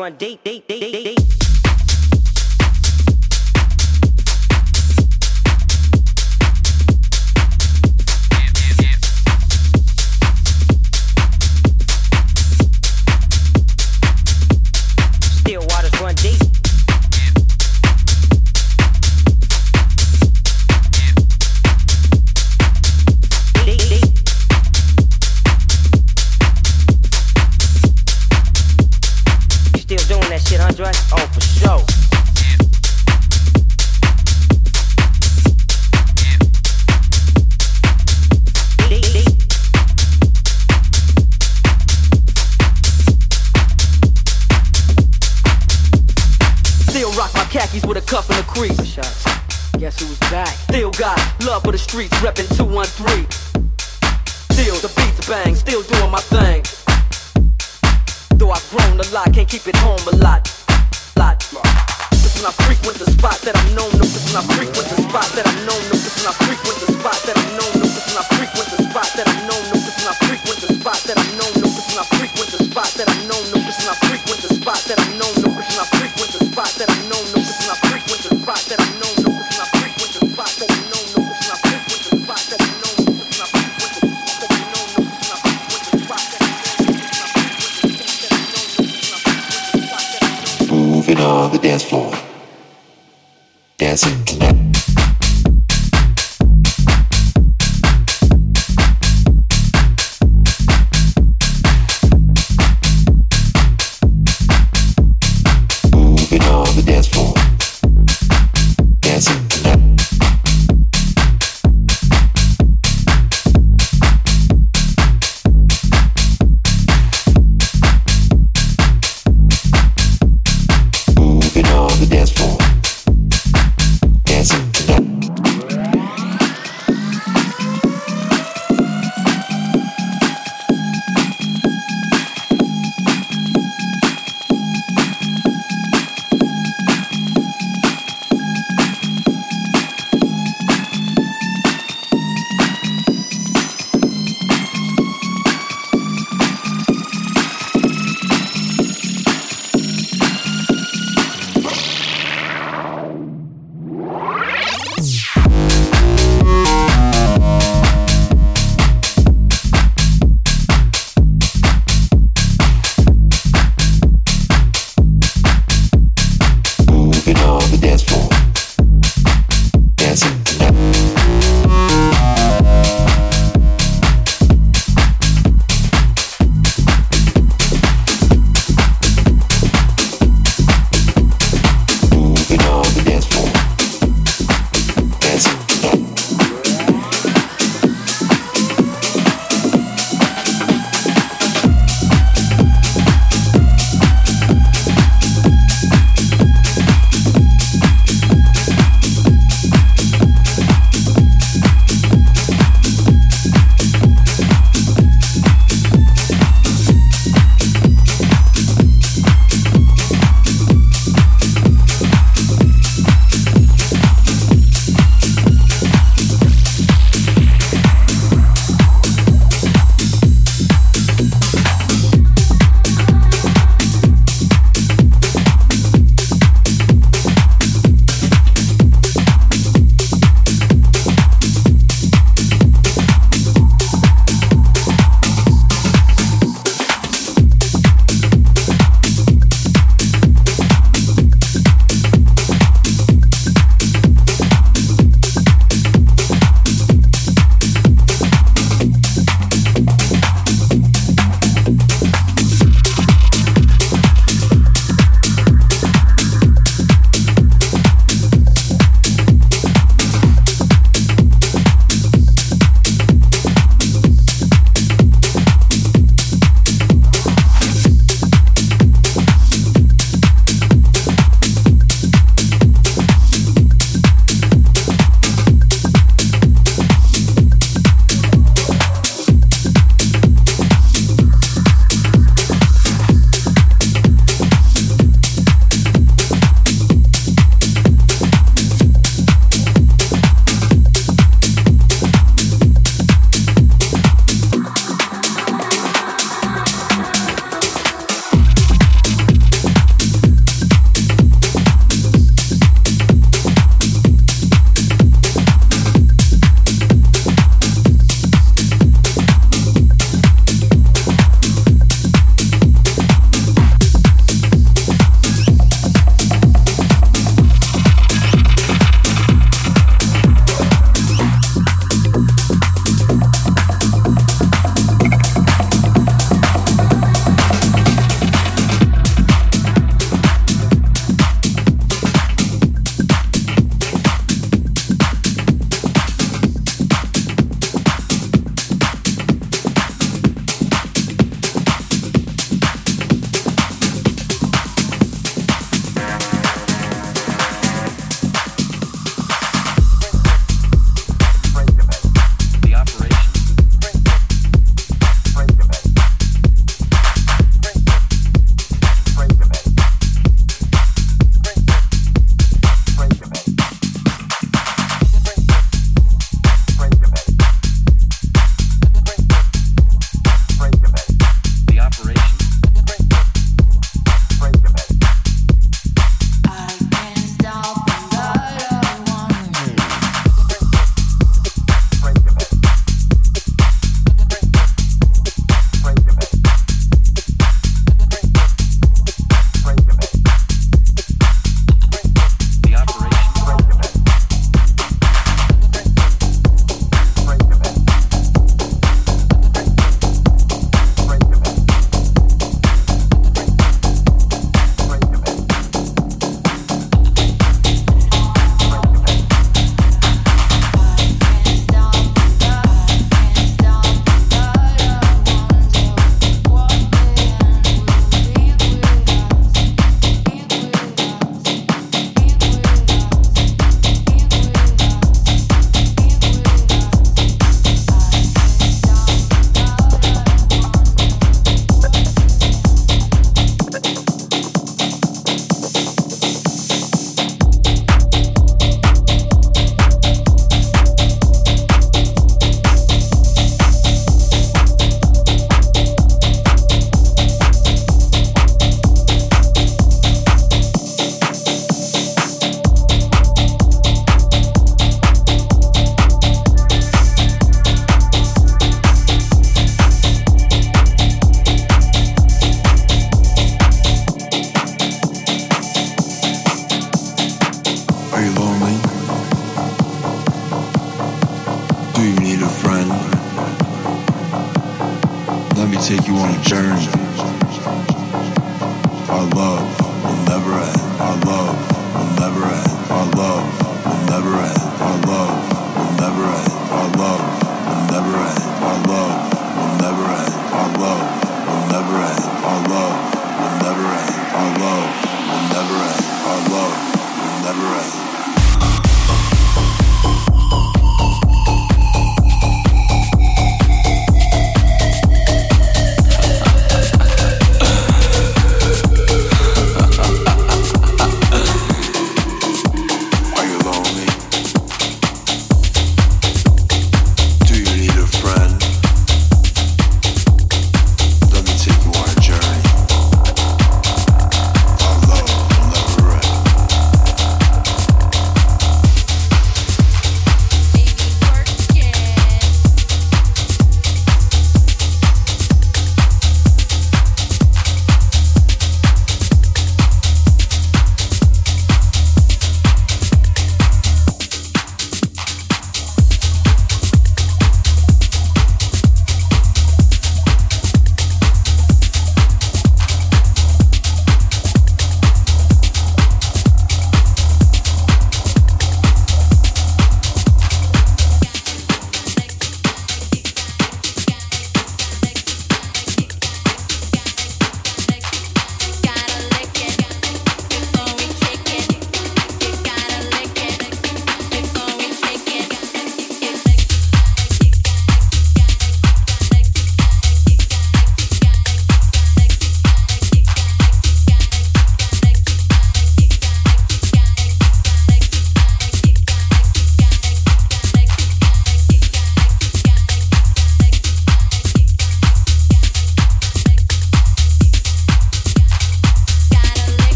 run date, date, date.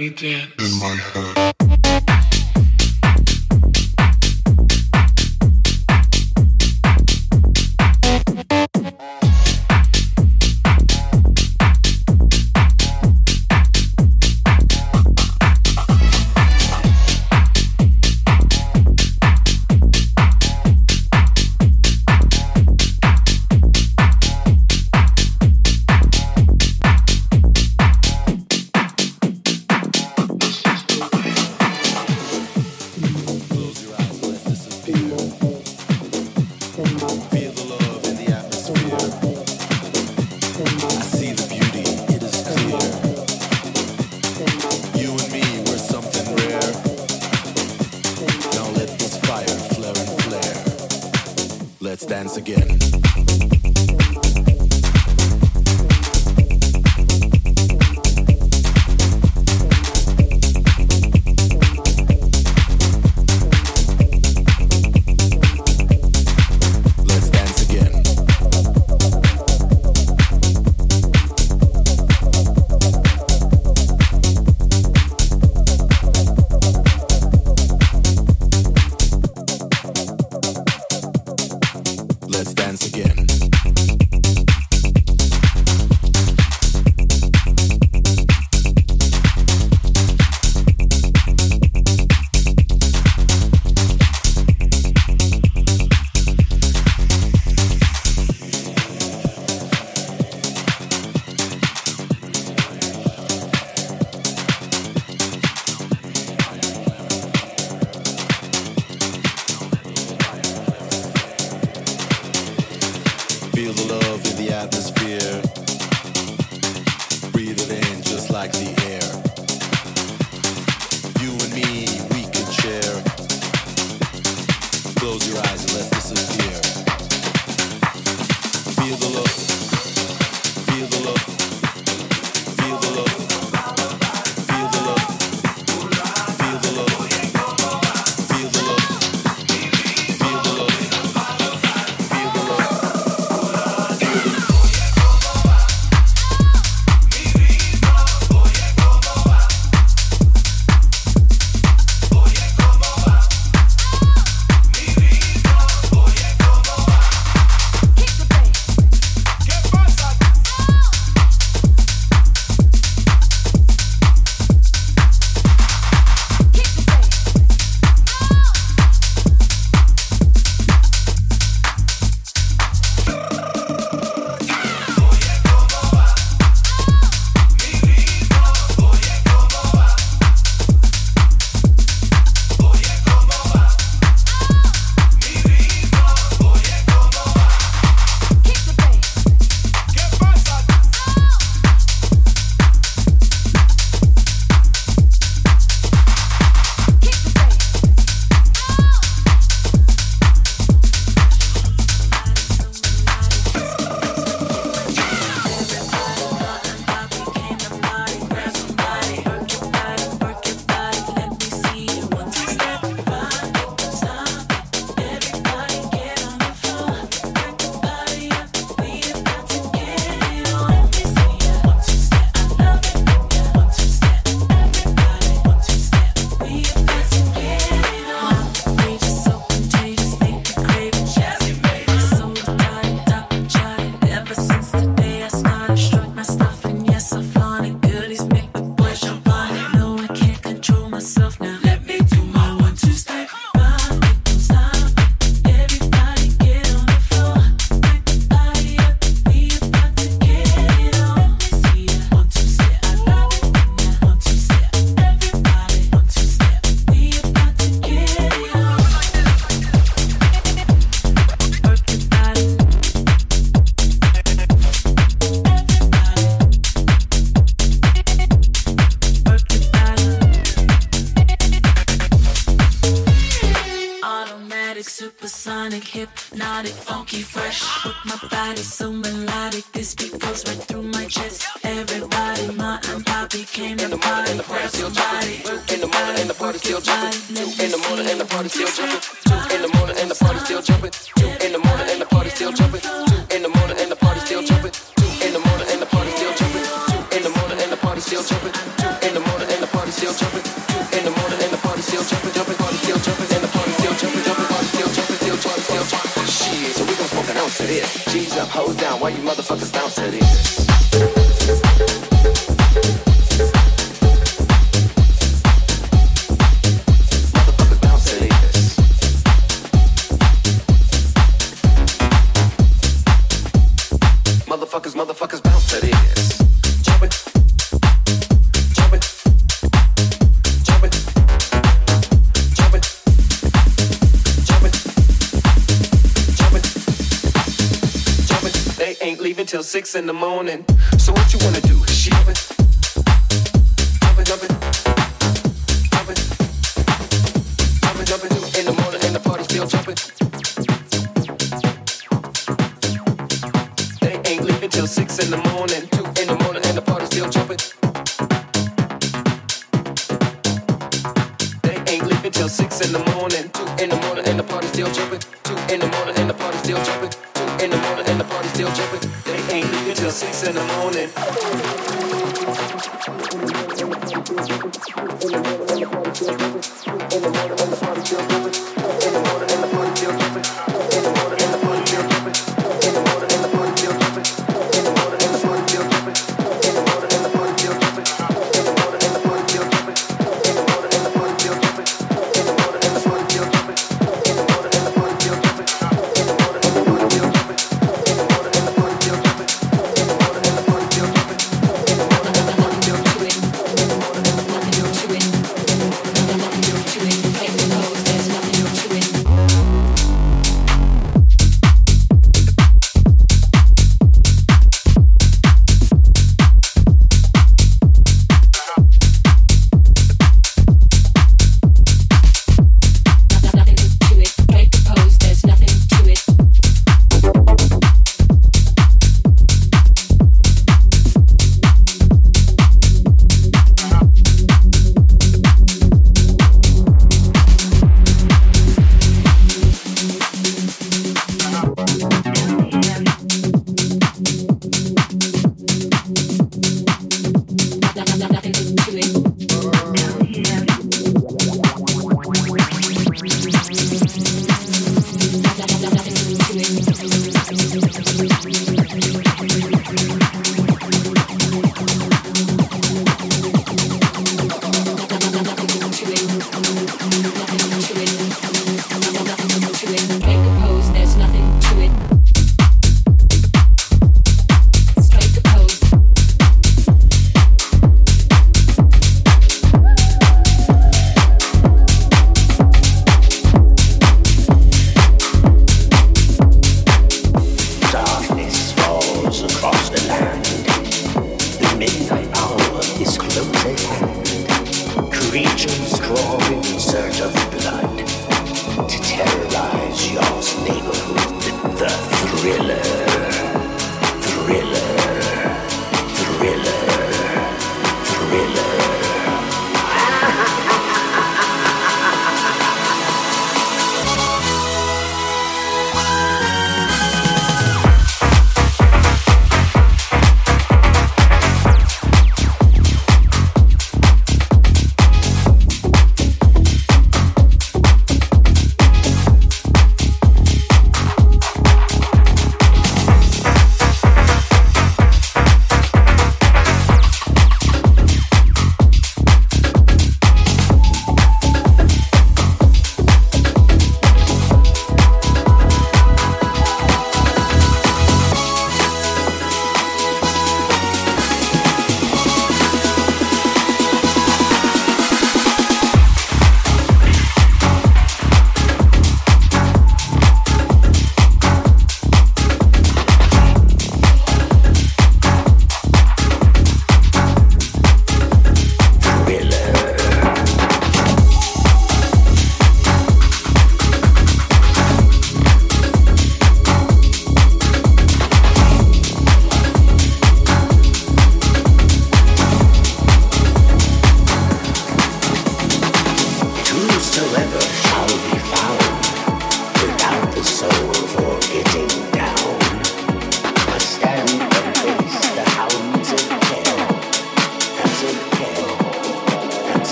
Me dance in my head. in the morning. So what you wanna do? She love it, love it, it, in the morning, and the party's still jumping.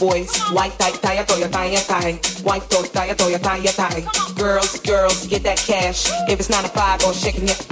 boys. White tie, tie, tie, tie, tie. White tie, tie, tie, tie, tie. Girls, girls, get that cash. If it's not a five or shaking it.